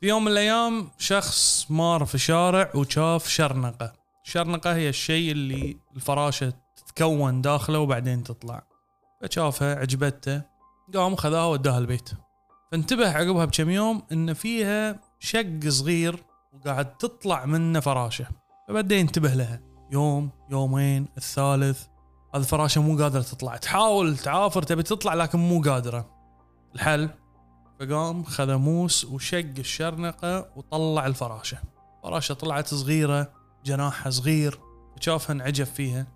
في يوم من الأيام شخص مار في شارع وشاف شرنقة. الشرنقه هي الشيء اللي الفراشة تتكون داخله وبعدين تطلع. فشافها عجبته قام خذاها وداها البيت. فانتبه عقبها بكم يوم إن فيها شق صغير وقاعد تطلع منه فراشة. فبدا ينتبه لها. يوم يومين الثالث. هذه الفراشة مو قادرة تطلع. تحاول تعافر تبي تطلع لكن مو قادرة. الحل؟ فقام خذ موس وشق الشرنقة وطلع الفراشة. الفراشه طلعت صغيرة جناحها صغير شافها انعجب فيها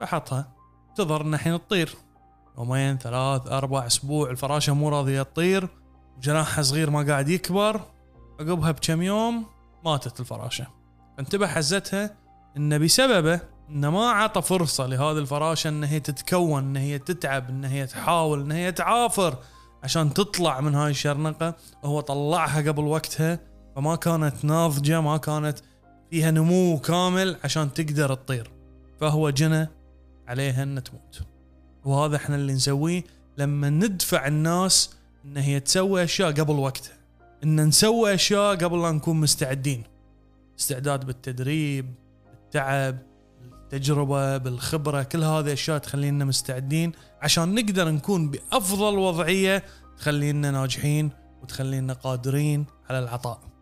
فحطها. انتظر ان الحين تطير يومين ثلاث أربع أسبوع الفراشة مو راضية تطير وجناحها صغير ما قاعد يكبر. عقبها بكم يوم ماتت الفراشة. انتبه حزتها انه بسببه إنه ما عطى فرصة لهذه الفراشة إن هي تتكون إن هي تتعب إن هي تحاول إن هي تعافر. عشان تطلع من هاي الشرنقة هو طلعها قبل وقتها فما كانت ناضجة ما كانت فيها نمو كامل عشان تقدر تطير. فهو جنى عليها ان تموت. وهذا إحنا اللي نسويه لما ندفع الناس إن هي تسوي أشياء قبل وقتها. إن نسوي أشياء قبل لا نكون مستعدين. استعداد بالتدريب بالتعب بالتجربة بالخبرة كل هذه أشياء تخلينا مستعدين عشان نقدر نكون بأفضل وضعية تخلينا ناجحين وتخلينا قادرين على العطاء.